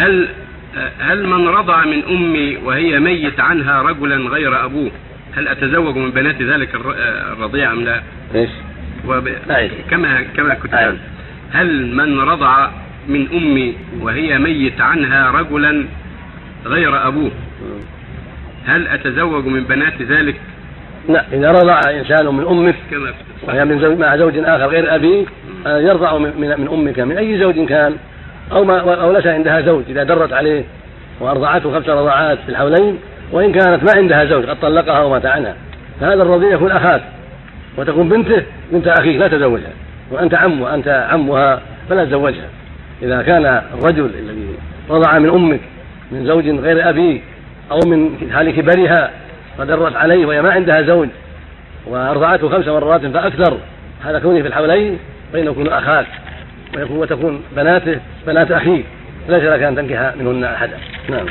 هل هل من رضع من أمي وهي ميت عنها رجلا غير أبوه هل أتزوج من بنات ذلك الر- الرضيع أم لا؟ إيش؟ وب... أعيد. كما كما كنت. قال. هل من رضع من أمي وهي ميت عنها رجلا غير أبوه هل أتزوج من بنات ذلك لا إذا رضع إنسان من أمك كما وهي من زوج مع زوج آخر غير ابي آه، يرضع من أمك من أي زوج كان أو ما أو ليس عندها زوج إذا درت عليه وأرضعته خمس رضعات في الحولين وإن كانت ما عندها زوج قد طلقها ومات عنها. فهذا الرضيع يكون أخاك وتكون بنته بنت أخيك لا تزوجها. وأنت عم وأنت عمها فلا تزوجها. إذا كان الرجل الذي رضع من أمك من زوج غير أبيك أو من حال كبرها فدرت عليه وهي ما عندها زوج وأرضعته خمس مرات فأكثر هذا كونه في الحولين فإنه يكون أخاك. ويكون وتكون بناته بنات اخيك ليس لك أن تنكح منهن أحدا. نعم.